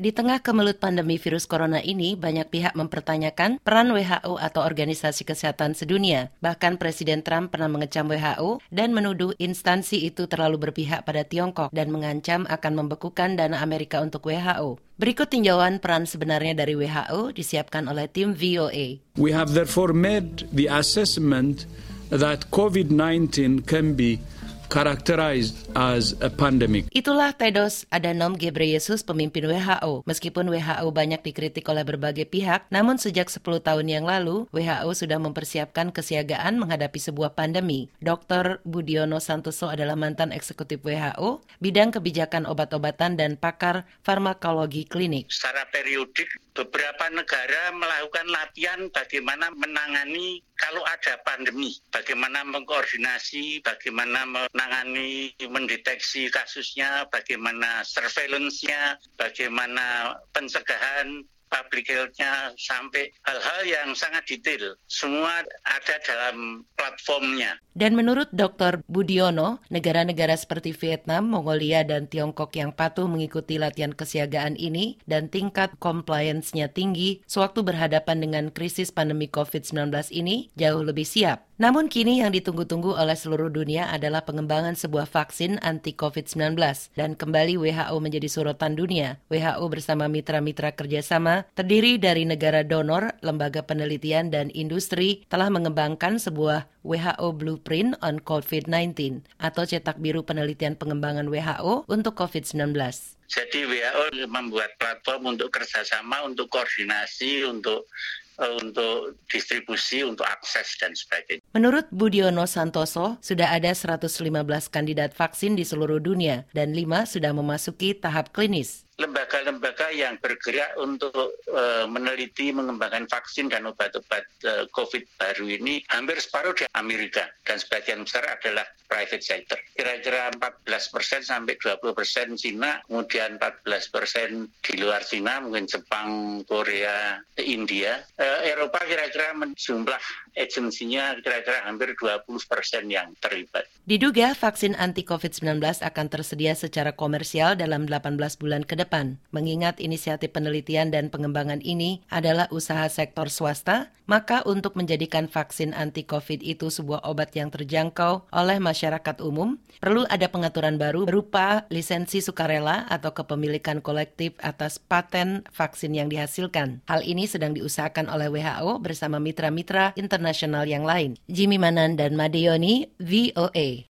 Di tengah kemelut pandemi virus corona ini, banyak pihak mempertanyakan peran WHO atau Organisasi Kesehatan Sedunia. Bahkan Presiden Trump pernah mengecam WHO dan menuduh instansi itu terlalu berpihak pada Tiongkok dan mengancam akan membekukan dana Amerika untuk WHO. Berikut tinjauan peran sebenarnya dari WHO disiapkan oleh tim VOA. We have therefore made the assessment that COVID-19 can be characterized as a pandemic. Itulah Tedros Adhanom Ghebreyesus, pemimpin WHO. Meskipun WHO banyak dikritik oleh berbagai pihak, namun sejak 10 tahun yang lalu, WHO sudah mempersiapkan kesiagaan menghadapi sebuah pandemi. Dr. Budiono Santoso adalah mantan eksekutif WHO, bidang kebijakan obat-obatan dan pakar farmakologi klinik. Secara periodik, beberapa negara melakukan latihan bagaimana menangani kalau ada pandemi, bagaimana mengkoordinasi, bagaimana menangani, mendeteksi kasusnya, bagaimana surveillance-nya, bagaimana pencegahan, public health-nya sampai hal-hal yang sangat detail. Semua ada dalam platformnya. Dan menurut Dr. Budiono, negara-negara seperti Vietnam, Mongolia, dan Tiongkok yang patuh mengikuti latihan kesiagaan ini dan tingkat compliance-nya tinggi sewaktu berhadapan dengan krisis pandemi COVID-19 ini jauh lebih siap. Namun kini yang ditunggu-tunggu oleh seluruh dunia adalah pengembangan sebuah vaksin anti COVID-19 dan kembali WHO menjadi sorotan dunia. WHO bersama mitra-mitra kerjasama terdiri dari negara donor, lembaga penelitian, dan industri telah mengembangkan sebuah WHO Blueprint on COVID-19 atau cetak biru penelitian pengembangan WHO untuk COVID-19. Jadi WHO membuat platform untuk kerjasama, untuk koordinasi, untuk untuk distribusi, untuk akses dan sebagainya. Menurut Budiono Santoso, sudah ada 115 kandidat vaksin di seluruh dunia dan lima sudah memasuki tahap klinis lembaga-lembaga yang bergerak untuk uh, meneliti mengembangkan vaksin dan obat-obat uh, COVID baru ini hampir separuh di Amerika dan sebagian besar adalah private sector. Kira-kira 14 persen sampai 20 persen Cina, kemudian 14 persen di luar Cina, mungkin Jepang, Korea, India. Uh, Eropa kira-kira jumlah agensinya kira-kira hampir 20 persen yang terlibat. Diduga vaksin anti COVID-19 akan tersedia secara komersial dalam 18 bulan ke depan. Mengingat inisiatif penelitian dan pengembangan ini adalah usaha sektor swasta, maka untuk menjadikan vaksin anti-COVID itu sebuah obat yang terjangkau oleh masyarakat umum, perlu ada pengaturan baru berupa lisensi sukarela atau kepemilikan kolektif atas paten vaksin yang dihasilkan. Hal ini sedang diusahakan oleh WHO bersama mitra-mitra internasional yang lain. Jimmy Manan dan Madeoni, VOA.